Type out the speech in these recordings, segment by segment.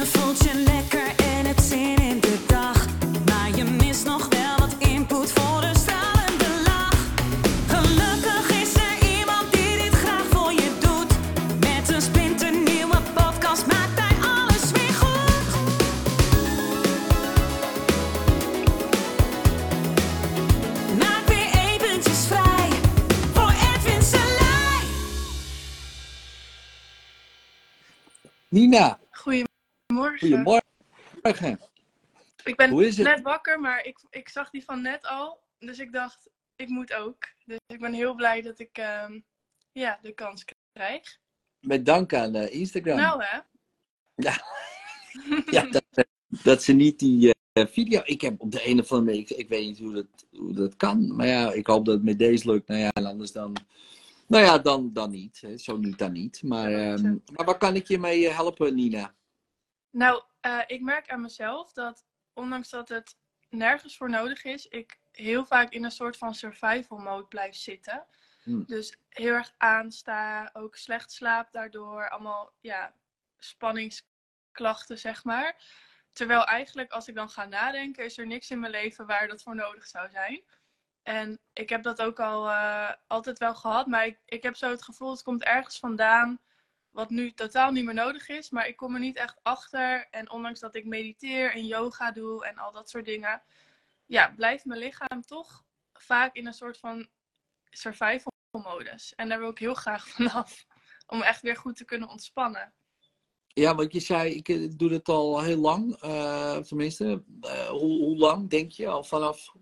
Je voelt Goedemorgen. Ik ben Hoe is het? net wakker, maar ik, ik zag die van net al. Dus ik dacht, ik moet ook. Dus ik ben heel blij dat ik ehm, ja, de kans krijg. Met dank aan eh, Instagram. Nou hè? Ja, dat, eh, dat ze niet die eh, video. Ik heb op de een of andere manier. Ik, ik weet niet hoe dat, hoe dat kan. Maar ja, ik hoop dat het met deze lukt. Nou ja, en anders dan. Nou ja, dan, dan niet. Hè. Zo niet, dan niet. Maar, Ja, zo. maar waar kan ik je mee helpen, Nina? Nou, eh, ik merk aan mezelf dat ondanks dat het nergens voor nodig is, ik heel vaak in een soort van survival mode blijf zitten. Hmm. Dus heel erg aansta, ook slecht slaap daardoor, allemaal ja, spanningsklachten zeg maar. Terwijl eigenlijk als ik dan ga nadenken, is er niks in mijn leven waar dat voor nodig zou zijn. En ik heb dat ook al eh, altijd wel gehad, maar ik, ik heb zo het gevoel, het komt ergens vandaan wat nu totaal niet meer nodig is, maar ik kom er niet echt achter. En ondanks dat ik mediteer en yoga doe en al dat soort dingen, ja, blijft mijn lichaam toch vaak in een soort van survival modus. En daar wil ik heel graag vanaf, om echt weer goed te kunnen ontspannen. Ja, want je zei, ik eh, doe het al heel lang. eh, tenminste, eh, hoe, hoe lang denk je? Al vanaf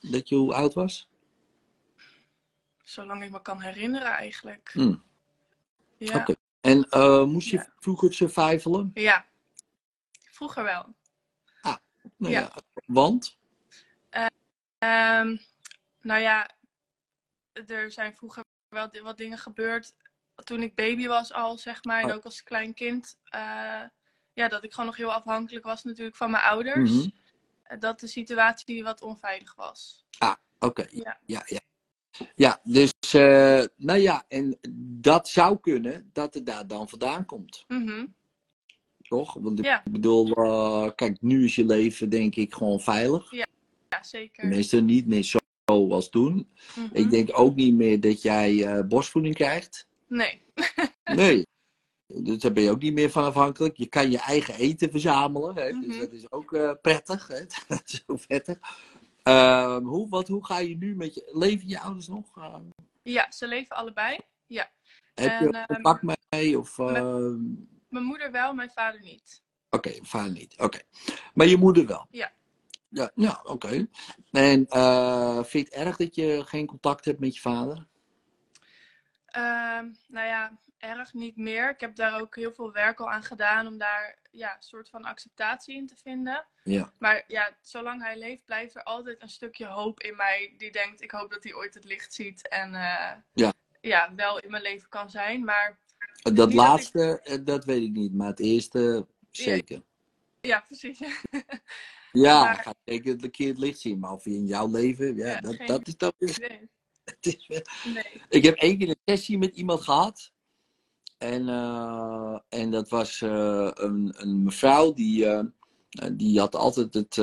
dat je hoe oud was? Zolang ik me kan herinneren eigenlijk. Hmm. Ja. Oké. En eh, moest je Ja. vroeger survivalen? ja, vroeger wel. Nou Ja. ja. Want? Ehm, nou ja, er zijn vroeger wel wat dingen gebeurd toen ik baby was al, zeg maar. En Oh. ook als klein kind. eh, ja, dat ik gewoon nog heel afhankelijk was natuurlijk van mijn ouders. Mhm. Eh, Dat de situatie wat onveilig was. Oké, Ja. ja, ja. Ja, dus, eh, nou ja, en dat zou kunnen dat het daar dan vandaan komt, Mhm. toch? Want ik Ja. bedoel, eh, kijk, nu is je leven denk ik gewoon veilig. Ja, zeker. Tenminste, niet meer zo als toen. Mhm. Ik denk ook niet meer dat jij eh, borstvoeding krijgt. Nee. Nee. Dus daar ben je ook niet meer van afhankelijk. Je kan je eigen eten verzamelen. Hè? Dus Mhm. dat is ook prettig. Hè? dat is ook prettig. Ehm, hoe, wat, hoe ga je nu met je... Leven je ouders nog? Ehm, Ja, ze leven allebei. Ja. heb En, je ehm, contact mee? Of, ehm, Mijn moeder wel, mijn vader niet. Oké, vader niet. Oké. Maar je moeder wel? Ja. Ja, ja oké. En eh, vind je het erg dat je geen contact hebt met je vader? Ehm, nou ja, erg niet meer. Ik heb daar ook heel veel werk al aan gedaan om daar ja, een soort van acceptatie in te vinden. Ja. Maar ja, zolang hij leeft, blijft er altijd een stukje hoop in mij die denkt, ik hoop dat hij ooit het licht ziet en eh, Ja. ja, wel in mijn leven kan zijn. Maar Dat dat ik- laatste, eh, dat weet ik niet. Maar het eerste, zeker. ja, precies. Ja, Maar- ga zeker een keer het licht zien. Maar of in jouw leven, ja, Ja, dat, geen dat is dan weer- is weer- nee. Ik heb één keer een sessie met iemand gehad. En, eh, en dat was eh, een, een mevrouw die, eh, die had altijd het,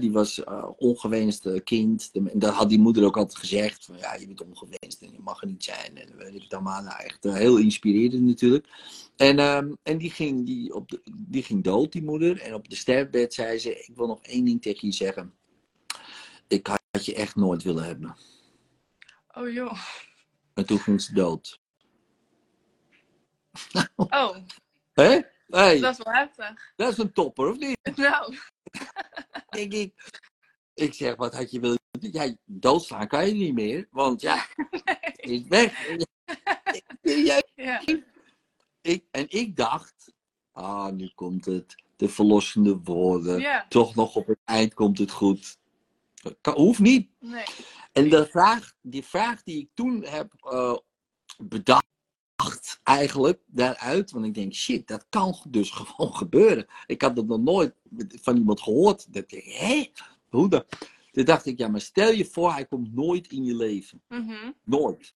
die was ongewenst kind. En dat had die moeder ook altijd gezegd. Van, ja, je bent ongewenst en je mag er niet zijn. En weet ik het allemaal. Nou, echt heel inspirerend natuurlijk. En, ehm, en die, ging, die, op de, die ging dood, die moeder. En op de sterfbed zei ze, ik wil nog één ding tegen je zeggen. Ik had je echt nooit willen hebben. Oh joh. En toen ging ze dood. Oh, Hé? Hey, dat is wel heftig. dat is een topper, of niet? Nou, Denk ik. Ik zeg, wat had je willen doen? Ja, doodslaan kan je niet meer. Want ja, het is weg. Ja, ja. ik, en ik dacht, ah, nu komt het. De verlossende woorden. Ja, Toch nog op het eind komt het goed. Kan, hoeft niet. nee. En de vraag, die vraag die ik toen heb eh, bedacht, eigenlijk daaruit, want ik denk, shit, dat kan dus gewoon gebeuren. Ik had dat nog nooit van iemand gehoord. Dat ik, hé, hoe dan? Toen dacht ik, ja, maar stel je voor, hij komt nooit in je leven. Mhm, Nooit.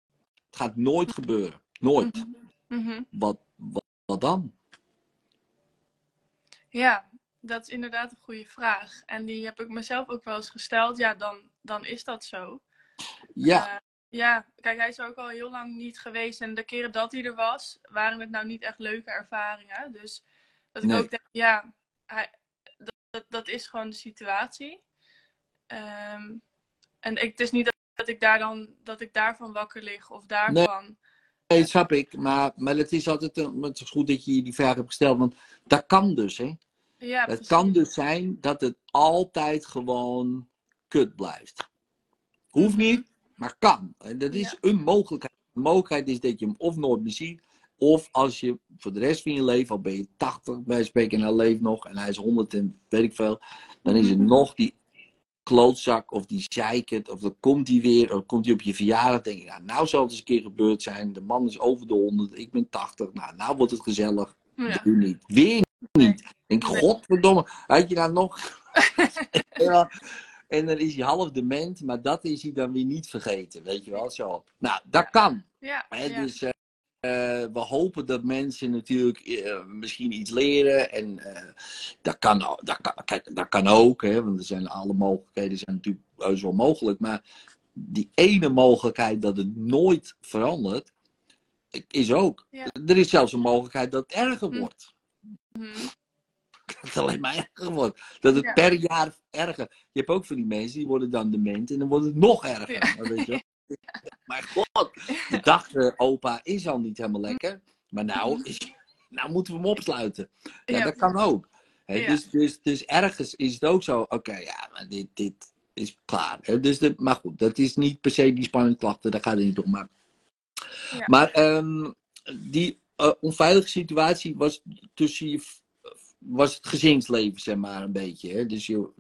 Het gaat nooit gebeuren. Nooit. mhm. Wat, wat, wat dan? Ja, dat is inderdaad een goede vraag. En die heb ik mezelf ook wel eens gesteld. Ja, dan, dan is dat zo. Ja, Eh, ja, kijk, hij is ook al heel lang niet geweest. En de keren dat hij er was, waren het nou niet echt leuke ervaringen. Dus dat ik Nee. ook denk, ja, hij, dat, dat, dat is gewoon de situatie. Ehm, en ik, het is niet dat, dat ik daar dan dat ik daarvan wakker lig of daarvan. nee, dat snap ik. Maar, maar het is altijd een, het is goed dat je die vraag hebt gesteld. Want dat kan dus, hè. Ja, Het kan dus zijn dat het altijd gewoon kut blijft. Hoeft Mhm. niet, maar kan. En dat is Ja. een mogelijkheid. De mogelijkheid is dat je hem of nooit meer ziet. Of als je voor de rest van je leven, al ben je 80 bij spreken en hij leeft nog en hij is 100 en weet ik veel. Dan is het Mhm. nog die klootzak of die zeikert of dan komt hij weer of komt hij op je verjaardag. denk je, nou, nou zal het eens een keer gebeurd zijn. De man is over de 100, ik ben 80. Nou, nou wordt het gezellig. Ja. Doe niet. Weer niet. Ik denk, godverdomme, had je nou nog... ja, en dan is hij half dement, maar dat is hij dan weer niet vergeten, weet je wel, zo. Nou, dat kan. Ja. Dus eh, eh, we hopen dat mensen natuurlijk eh, misschien iets leren en dat, kan, dat, kan, kijk, dat kan ook, hè, want er zijn alle mogelijkheden zijn natuurlijk heus wel mogelijk, maar die ene mogelijkheid dat het nooit verandert, is ook. Ja. Er is zelfs een mogelijkheid dat het erger Hm. Mhm. dat het alleen maar erger wordt. Dat het Ja. per jaar erger. Je hebt ook van die mensen die worden dan dement en dan wordt het nog erger. Ja. Weet je? Maar god, de dag eh, opa is al niet helemaal lekker. Maar nou, Mhm. is, nou moeten we hem opsluiten. Ja, dat kan ook. Dus, dus, dus ergens is het ook zo, oké, ja, maar dit, dit is klaar. Dus de, maar goed, dat is niet per se die spanningsklachten, daar gaat het niet om. Maar, maar ehm, die eh, onveilige situatie was tussen je was het gezinsleven, zeg maar, een beetje. Hè? Dus je,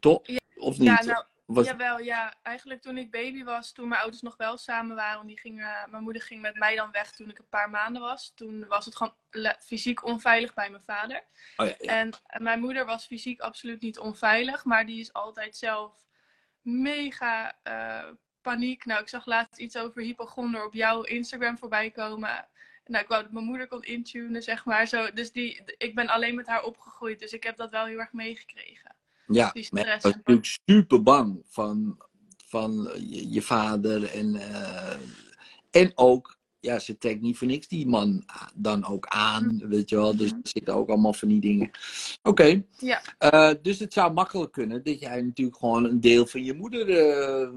toch? Of niet? Ja, nou, was, Jawel, ja. Eigenlijk toen ik baby was, toen mijn ouders nog wel samen waren. Die gingen, mijn moeder ging met mij dan weg toen ik een paar maanden was. Toen was het gewoon fysiek onveilig bij mijn vader. oh ja, ja. En mijn moeder was fysiek absoluut niet onveilig. Maar die is altijd zelf mega eh, paniek. Nou, ik zag laatst iets over hypochonder op jouw Instagram voorbij komen. Nou, ik wou dat mijn moeder kon intunen, zeg maar. Zo, dus die, ik ben alleen met haar opgegroeid. Dus ik heb dat wel heel erg meegekregen. ja, die stress ik was en- natuurlijk super bang van, van je, je vader. En, eh, en ook, ja, ze trekt niet voor niks die man dan ook aan, weet je wel. Dus er zitten ook allemaal van die dingen. Oké, Ja. eh, dus het zou makkelijk kunnen dat jij natuurlijk gewoon een deel van je moeder eh,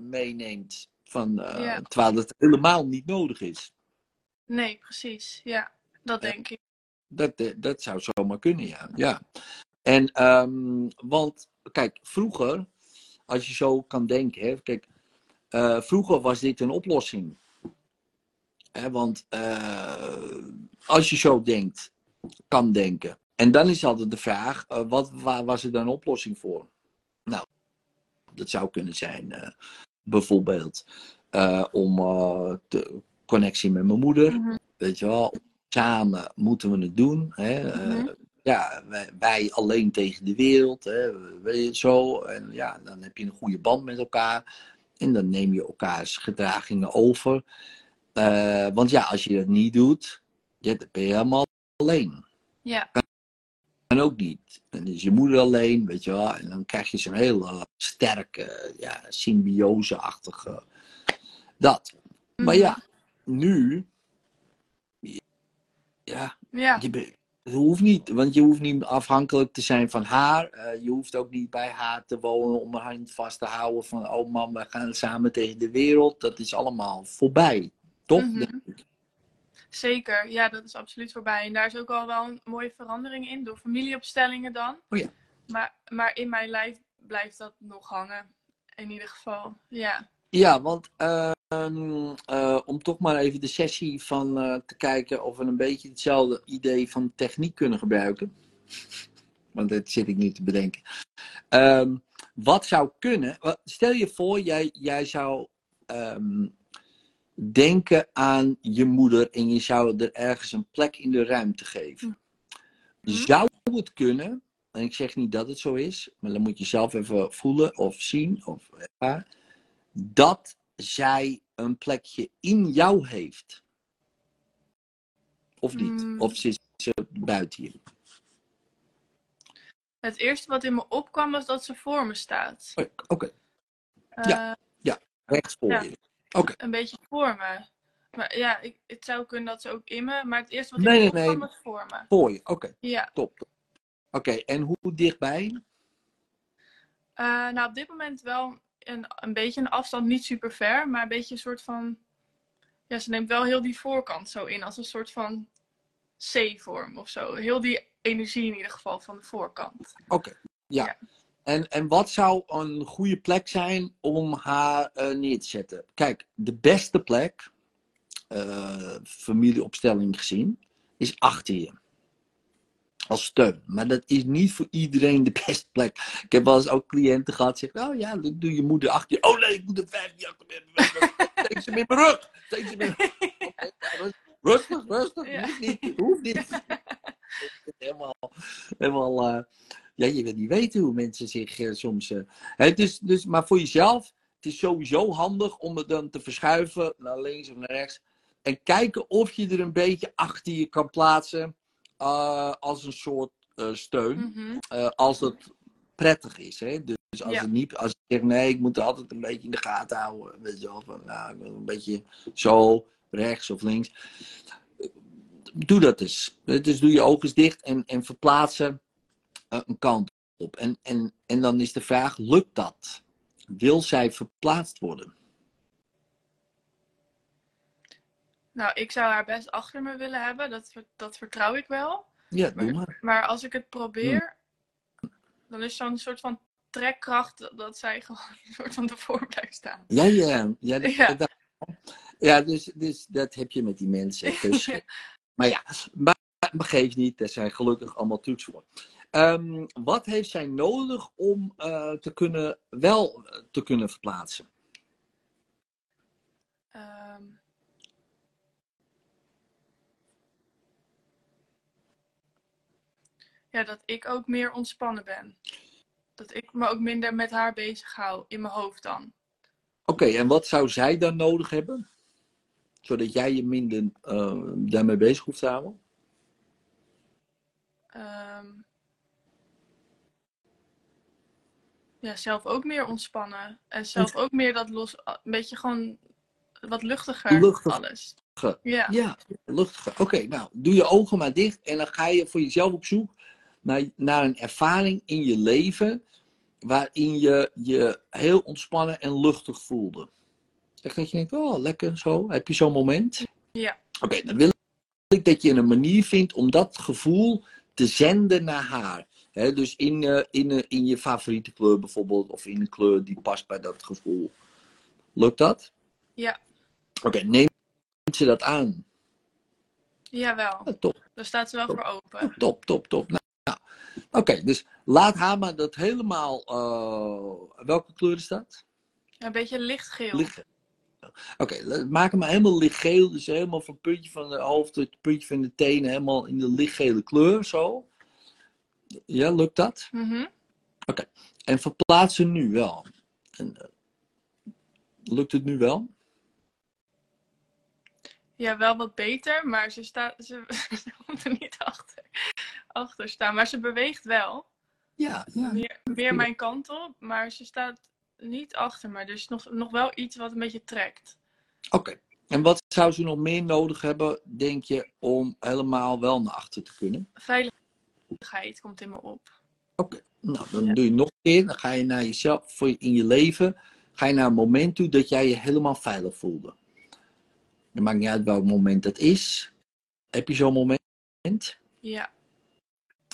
meeneemt. Van, Ja. Terwijl het helemaal niet nodig is. Nee, precies. Ja, dat denk ik. Dat, eh, dat zou zomaar kunnen, ja. ja. En, ehm, want, kijk, vroeger, als je zo kan denken, hè, kijk, eh, vroeger was dit een oplossing. Hè, want eh, als je zo denkt, kan denken. En dan is altijd de vraag, wat waar was er dan een oplossing voor? Nou, dat zou kunnen zijn, bijvoorbeeld, om de connectie met mijn moeder. Mhm. Weet je wel, samen moeten we het doen. Hè? Eh, Mhm. ja, wij, wij alleen tegen de wereld. Hè? Weet je, zo. En ja, dan heb je een goede band met elkaar. En dan neem je elkaars gedragingen over. Eh, want ja, als je dat niet doet, ja, dan ben je helemaal alleen. Ja, En ook niet. En is je moeder alleen, weet je wel. En dan krijg je zo'n hele sterke, ja, symbiose-achtige. Dat. Maar Mhm. ja, nu. Ja, ja, je het hoeft niet, want je hoeft niet afhankelijk te zijn van haar. Eh, je hoeft ook niet bij haar te wonen om haar hand vast te houden van, oh man, we gaan samen tegen de wereld. Dat is allemaal voorbij, toch? Mhm. Zeker. Ja, dat is absoluut voorbij. En daar is ook al wel een mooie verandering in, door familieopstellingen dan. Oh ja. Maar, maar in mijn lijf blijft dat nog hangen. In ieder geval, ja. Ja, want ehm, eh, om toch maar even de sessie van eh, te kijken of we een beetje hetzelfde idee van techniek kunnen gebruiken. Want dat zit ik nu te bedenken. Ehm, wat zou kunnen, stel je voor, jij, jij zou ehm, denken aan je moeder en je zou er ergens een plek in de ruimte geven. Mhm. Zou het kunnen, en ik zeg niet dat het zo is, maar dan moet je zelf even voelen of zien of ervaren, dat zij een plekje in jou heeft. Of niet? Mm. Of zit ze buiten je? Het eerste wat in me opkwam was dat ze voor me staat. Oké, oké. Eh, rechts voor Ja. je. Oké. Een beetje voor me. Maar ja, ik, het zou kunnen dat ze ook in me, maar het eerste wat Nee, in me opkwam nee. was voor me. Voor je. Oké, Ja. top. top. Oké, en hoe dichtbij? Eh, nou, op dit moment wel een, een beetje een afstand, niet super ver, maar een beetje een soort van. Ja, ze neemt wel heel die voorkant zo in, als een soort van C-vorm of zo. Heel die energie in ieder geval van de voorkant. Oké, ja. Ja. En, en wat zou een goede plek zijn om haar eh, neer te zetten? Kijk, de beste plek, eh, familieopstelling gezien, is achter je. Als steun. Maar dat is niet voor iedereen de beste plek. Ik heb wel eens ook cliënten gehad die zeggen: Oh ja, dan doe je moeder achter je. Oh nee, ik moet een vijf achter me. Steek ze in mijn rug. Steek ze Rustig, rustig. Ja. Hoeft niet. Hoeft niet. helemaal, helemaal eh, ja, je wil niet weten hoe mensen zich eh, soms. eh, hè, dus, dus, maar voor jezelf, het is sowieso handig om het dan te verschuiven naar links of naar rechts. En kijken of je er een beetje achter je kan plaatsen als een soort eh, steun. Mhm. eh, als het prettig is. Hè? Dus als Ja. het niet, als je zegt nee, ik moet het altijd een beetje in de gaten houden. Weet je wel, van, nou, ik een beetje zo, rechts of links. Doe dat eens. Dus doe je ogen dicht en, en verplaatsen eh, een kant op. En, en, en dan is de vraag, lukt dat? Wil zij verplaatst worden? Nou, ik zou haar best achter me willen hebben, dat, dat vertrouw ik wel. Ja, doe maar. Maar als ik het probeer, dan is zo'n soort van trekkracht dat zij gewoon een soort van ervoor blijft staan. Ja, ja. Ja, dat, Ja. dat- ja dus, dus dat heb je met die mensen. Dus, Maar ja, maar, geeft niet. Er zijn gelukkig allemaal trucs voor. Ehm, wat heeft zij nodig om eh, te kunnen, wel eh, te kunnen verplaatsen? Ja, dat ik ook meer ontspannen ben. Dat ik me ook minder met haar bezig hou, in mijn hoofd dan. Oké, en wat zou zij dan nodig hebben? Zodat jij je minder eh, daarmee bezig hoeft te houden? Ehm, ja, zelf ook meer ontspannen. En zelf ook meer dat los, een beetje gewoon wat luchtiger Luchtig. alles. Ja. Ja, luchtig. Oké, nou, doe je ogen maar dicht en dan ga je voor jezelf op zoek naar, naar een ervaring in je leven waarin je je heel ontspannen en luchtig voelde. Echt dat je denkt, oh, lekker zo. Heb je zo'n moment? Ja. Oké, dan wil ik dat je een manier vindt om dat gevoel te zenden naar haar. Dus in, eh, in, eh, in je favoriete kleur bijvoorbeeld, of in een kleur die past bij dat gevoel. Lukt dat? Ja. Oké, neemt ze dat aan? Jawel, Ja, top. daar staat ze wel voor open. Top, top, top. Nou, Oké, dus laat haar maar dat helemaal. eh, welke kleur is dat? Een beetje lichtgeel. Lichtgeel. Oké, maak hem helemaal lichtgeel. Dus helemaal van het puntje van de hoofd tot het puntje van de tenen. Helemaal in de lichtgele kleur, zo. Ja, lukt dat? Mhm. En verplaats ze nu wel. En, eh, lukt het nu wel? Ja, wel wat beter, maar ze, staat, ze, ze komt er niet achter, achter staan. Maar ze beweegt wel. Ja, ja. Meer, meer mijn kant op, maar ze staat niet achter me. Dus nog, nog wel iets wat een beetje trekt. Oké. En wat zou ze nog meer nodig hebben, denk je, om helemaal wel naar achter te kunnen? Veiligheid komt in me op. Oké, nou dan Ja. doe je nog een keer. Dan ga je naar jezelf, voor je, in je leven, ga je naar een moment toe dat jij je helemaal veilig voelde. Het maakt niet uit welk moment dat is. Heb je zo'n moment? Ja,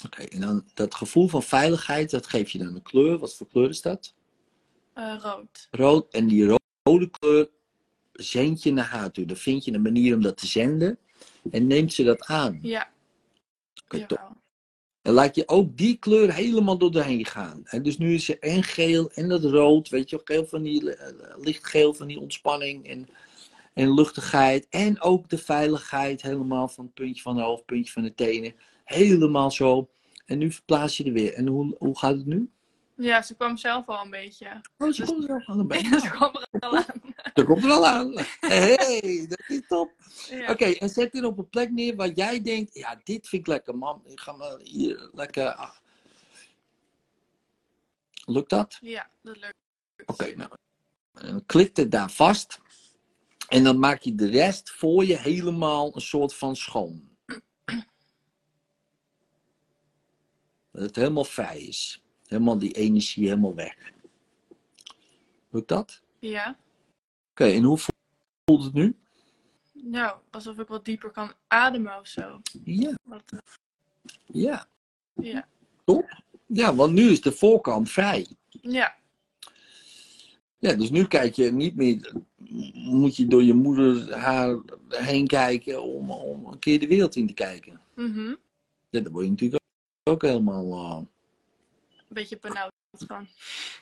Oké, en dan dat gevoel van veiligheid, dat geef je dan een kleur. Wat voor kleur is dat? eh, rood. Rood. En die ro- rode kleur zend je naar haar toe. Dan vind je een manier om dat te zenden. En neemt ze dat aan. Ja, Oké, top. En laat je ook die kleur helemaal door doorheen gaan. En dus nu is er en geel en dat rood, weet je wel, geel van die, eh, lichtgeel van die ontspanning en, en luchtigheid. En ook de veiligheid helemaal van het puntje van de hoofd, puntje van de tenen. Helemaal zo. En nu verplaats je er weer. En hoe, hoe gaat het nu? Ja, ze kwam zelf al een beetje. Oh, ze komt er al de been. ze kwam er al aan. Ze komt er al aan. hey, dat is top. Ja. Oké, en zet dit op een plek neer waar jij denkt, ja, dit vind ik lekker, man. Ik ga maar hier lekker. ah. Lukt dat? Ja, dat lukt. Oké, nou. Dan klikt het daar vast. En dan maak je de rest voor je helemaal een soort van schoon. Dat het helemaal vrij is. Helemaal die energie helemaal weg. Lukt dat? Ja. Oké, en hoe voelt het nu? Nou, alsof ik wat dieper kan ademen of zo. Ja, Wat, ja. ja. Top. Ja, want nu is de voorkant vrij. Ja. Ja, dus nu kijk je niet meer, moet je door je moeder haar heen kijken om, om een keer de wereld in te kijken. Mhm. Ja, daar word je natuurlijk ook helemaal, eh, Een beetje benauwd van.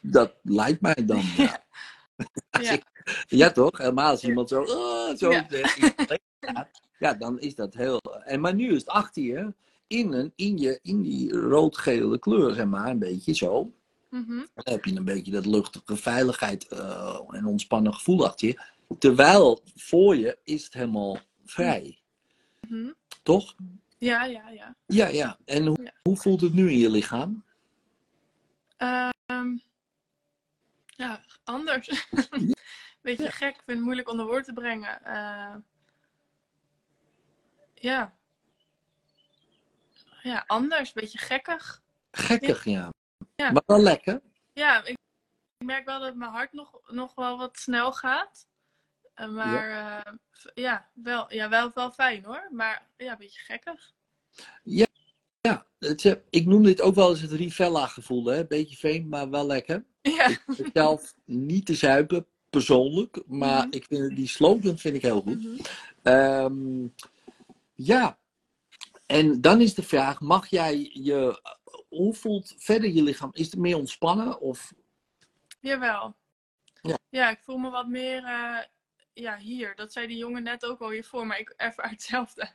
dat lijkt mij dan. Ja, Ja. ja toch? Helemaal als iemand zo, ah, zo Ja. ja, dan is dat heel... En, maar nu is het achter je, in, een, in, je, in die rood-gele kleur, zeg maar, een beetje zo. Mhm. Dan heb je een beetje dat luchtige veiligheid eh, en ontspannen gevoel achter je. Terwijl voor je is het helemaal vrij. Mhm. Toch? Ja, ja, ja. Ja, ja. En hoe, Ja. hoe voelt het nu in je lichaam? Ehm, ja, anders. Beetje Ja. gek, ik vind het moeilijk onder woord te brengen. Eh, ja. Ja, anders, beetje gekkig. Gekkig, ja. Ja. Maar wel lekker. Ja, ik, ik merk wel dat mijn hart nog, nog wel wat snel gaat. Eh, maar ja, ja, wel, ja wel, wel fijn hoor. Maar ja, een beetje gekkig. Ja, het, eh, ik noem dit ook wel eens het Rivella gevoel. Hè? Beetje vreemd, maar wel lekker. Ja, Ik zelf niet te zuipen, persoonlijk. Maar Mhm. ik vind, die slogan vind ik heel goed. Mhm. Ehm, ja, en dan is de vraag: mag jij je. Hoe voelt verder je lichaam? Is het meer ontspannen? Of Jawel. Ja. Ja. ik voel me wat meer eh, ja, hier. Dat zei die jongen net ook al hiervoor, maar ik ervaar hetzelfde.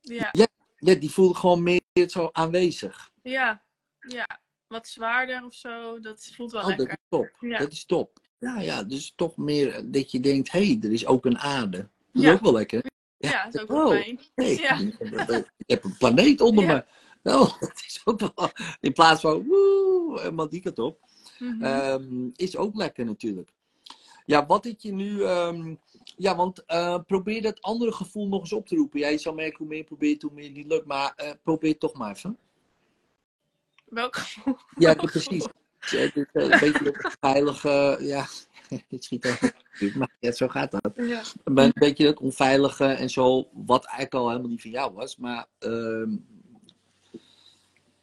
Ja, ja, die voelt gewoon meer zo aanwezig. ja, ja. Wat zwaarder of zo. Dat voelt wel Oh, dat lekker. is top. Ja. Dat is top. Ja, ja, dus toch meer dat je denkt: hé, hey, er is ook een aarde. Dat is Ja. ook wel lekker. Ja, dat is ook oh, wel fijn. hey, Ja. ik heb een planeet onder Ja. me. Oh, dat is ook wel. In plaats van woe, kant op. Mhm. Ehm, is ook lekker natuurlijk. Ja, wat ik je nu. ehm, ja, want eh, probeer dat andere gevoel nog eens op te roepen. Jij zal merken hoe meer je probeert, hoe meer het niet lukt. Maar eh, probeer het toch maar even. Welk gevoel? Ja, Welk precies. Eh, dit, Een beetje dat veilige. Ja, het schiet over. Maar ja, zo gaat dat. Ja. Een beetje dat onveilige en zo. Wat eigenlijk al helemaal niet van jou was. Maar ehm,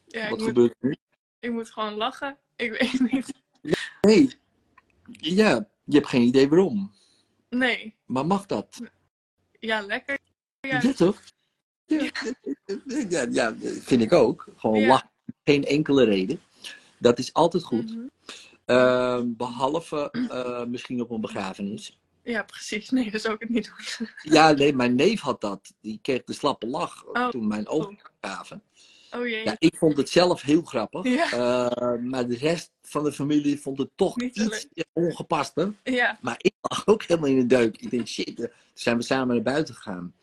Ja, wat moet, gebeurt er nu? ik moet gewoon lachen. Ik weet niet. Nee. Ja, je hebt geen idee waarom. Nee. Maar mag dat? Ja, lekker. Ja. Ja, toch? Ja, ja, ja, vind ik ook. Gewoon lachen. Geen enkele reden. Dat is altijd goed. Mhm. Ehm, behalve eh, misschien op een begrafenis. Ja, precies. Nee, dat zou ik het niet doen. Ja, nee, mijn neef had dat. Die kreeg de slappe lach Oh. toen mijn begraven. Oh jee. Ja, ik vond het zelf heel grappig. Ja. Eh, maar de rest van de familie vond het toch Niet iets ongepaster. Ja. Maar ik lag ook helemaal in de deuk. Ik denk, shit, eh, toen zijn we samen naar buiten gegaan.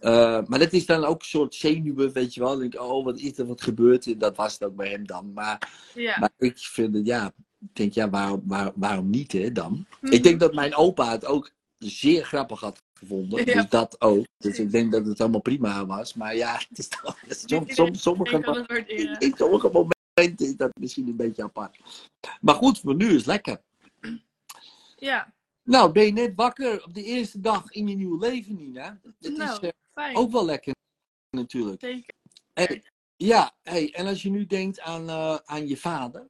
Eh, maar dat is dan ook een soort zenuwen, weet je wel. Ik denk, oh, wat is er, wat gebeurt er? Dat was het ook bij hem dan. Maar, Ja. maar ik vind het, ja, ik denk, ja, waarom, waar, waarom niet, hè, dan? Mhm. Ik denk dat mijn opa het ook zeer grappig had gevonden. Ja. Dus dat ook. Dus ik denk dat het allemaal prima was. Maar ja, het is toch, soms, soms, sommige, in sommige momenten is dat misschien een beetje apart. Maar goed, voor nu is het lekker. Ja. Nou, ben je net wakker op de eerste dag in je nieuwe leven, Nina? Dat is Nou, eh, fijn. ook wel lekker, natuurlijk. Zeker. Hey, ja, hey, en als je nu denkt aan, eh, aan je vader,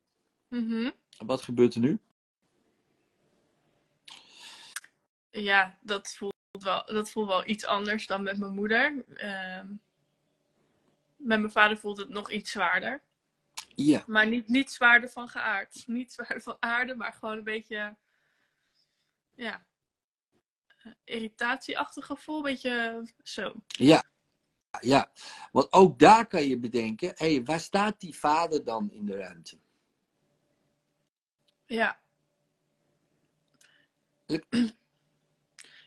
Mhm. wat gebeurt er nu? Ja, dat voelt, wel, dat voelt wel iets anders dan met mijn moeder. Ehm, met mijn vader voelt het nog iets zwaarder. Ja, Maar niet, niet zwaarder van geaard. Niet zwaarder van aarde, maar gewoon een beetje... Ja. eh, Irritatieachtig gevoel. Een beetje zo. ja, ja. Want ook daar kan je bedenken, hey, waar staat die vader dan in de ruimte? Ja.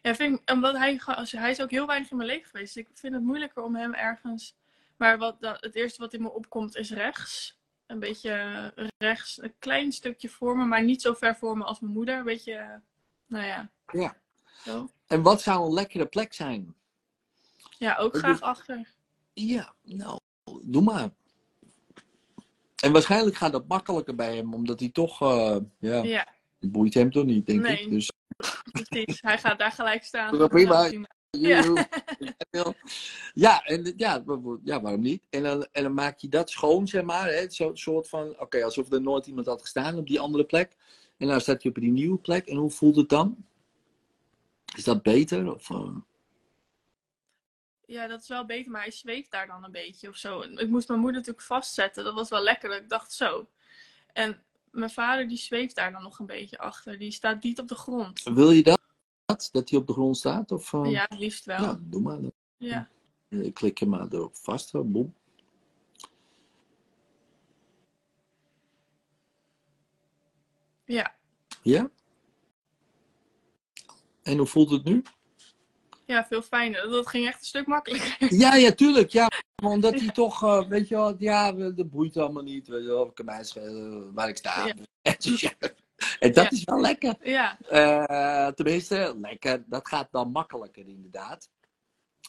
Ja, vind ik, omdat hij, als- hij is ook heel weinig in mijn leven geweest. Dus ik vind het moeilijker om hem ergens. Maar wat het eerste wat in me opkomt is rechts. een beetje rechts, een klein stukje voor me, maar niet zo ver voor me als mijn moeder. Een beetje, eh, nou ja. Ja. Zo. En wat zou een lekkere plek zijn? Ja, ook graag doe- achter. Ja, nou, doe maar. En waarschijnlijk gaat dat makkelijker bij hem, omdat hij toch, eh, ja, Ja, het boeit hem toch niet, denk Nee. ik. Dus precies. Hij gaat daar gelijk staan. Ja, prima. Ja. Ja, en ja, ja, waarom niet? En dan, en dan maak je dat schoon, zeg maar. Hè? Zo'n soort van, oké, alsof er nooit iemand had gestaan op die andere plek. En dan staat je op die nieuwe plek. En hoe voelt het dan? Is dat beter? Of, eh? Ja, dat is wel beter, maar hij zweeft daar dan een beetje of zo. Ik moest mijn moeder natuurlijk vastzetten. Dat was wel lekker. dat Ik dacht zo. En mijn vader die zweeft daar dan nog een beetje achter. Die staat niet op de grond. Wil je dat? Dat hij op de grond staat? Of, eh? Ja, het liefst wel. Nou, doe maar. dan. Ja. Eh, Klik je maar erop vast. Boem. Ja. Ja? En hoe voelt het nu? Ja, veel fijner. Dat ging echt een stuk makkelijker. Ja, ja, tuurlijk. Ja, omdat hij toch, eh, weet je wel, ja, dat boeit allemaal niet. Weet je wel, ik kan mij schelen waar ik sta. Ja. En dat Ja. is wel lekker. Ja, Eh, tenminste, lekker. Dat gaat dan makkelijker, inderdaad.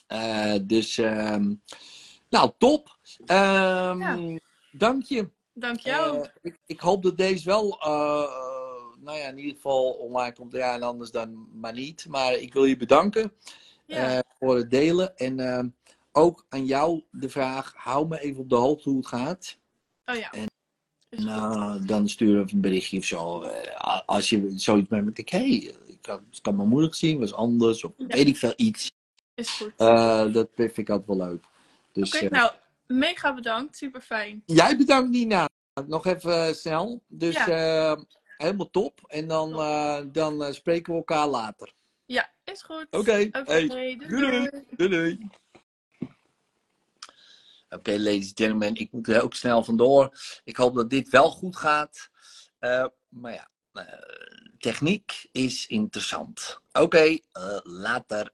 Eh, dus, ehm, nou, top. Ehm. Dank je. dank jou. Eh, ik, ik hoop dat deze wel, eh, eh, nou ja, in ieder geval online komt. Ja, en anders dan maar niet. Maar ik wil je bedanken ja. eh, voor het delen. En ehm, ook aan jou de vraag, hou me even op de hoogte hoe het gaat. oh ja. en-. Nou, dan stuur even een berichtje of zo. Eh, als je zoiets met me denkt, hé, hey, ik had, ik had mijn moeder gezien, was anders. Of Ja. weet ik veel, iets. Is goed. Eh, dat vind ik altijd wel leuk. Dus Oké, nou, mega bedankt. Super fijn. jij bedankt Nina. Nog even snel. Dus helemaal top. En dan, dan spreken we elkaar later. Ja, is goed. Oké, hey, doei, doei. doei. Doei doei. Oké, ladies and gentlemen, ik moet er ook snel vandoor. Ik hoop dat dit wel goed gaat. Eh, maar ja, eh, techniek is interessant. Oké, eh, later.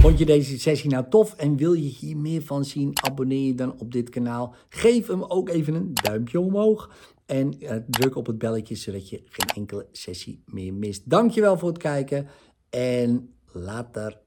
Vond je deze sessie nou tof en wil je hier meer van zien? Abonneer je dan op dit kanaal. Geef hem ook even een duimpje omhoog. En eh, druk op het belletje zodat je geen enkele sessie meer mist. Dankjewel voor het kijken en later.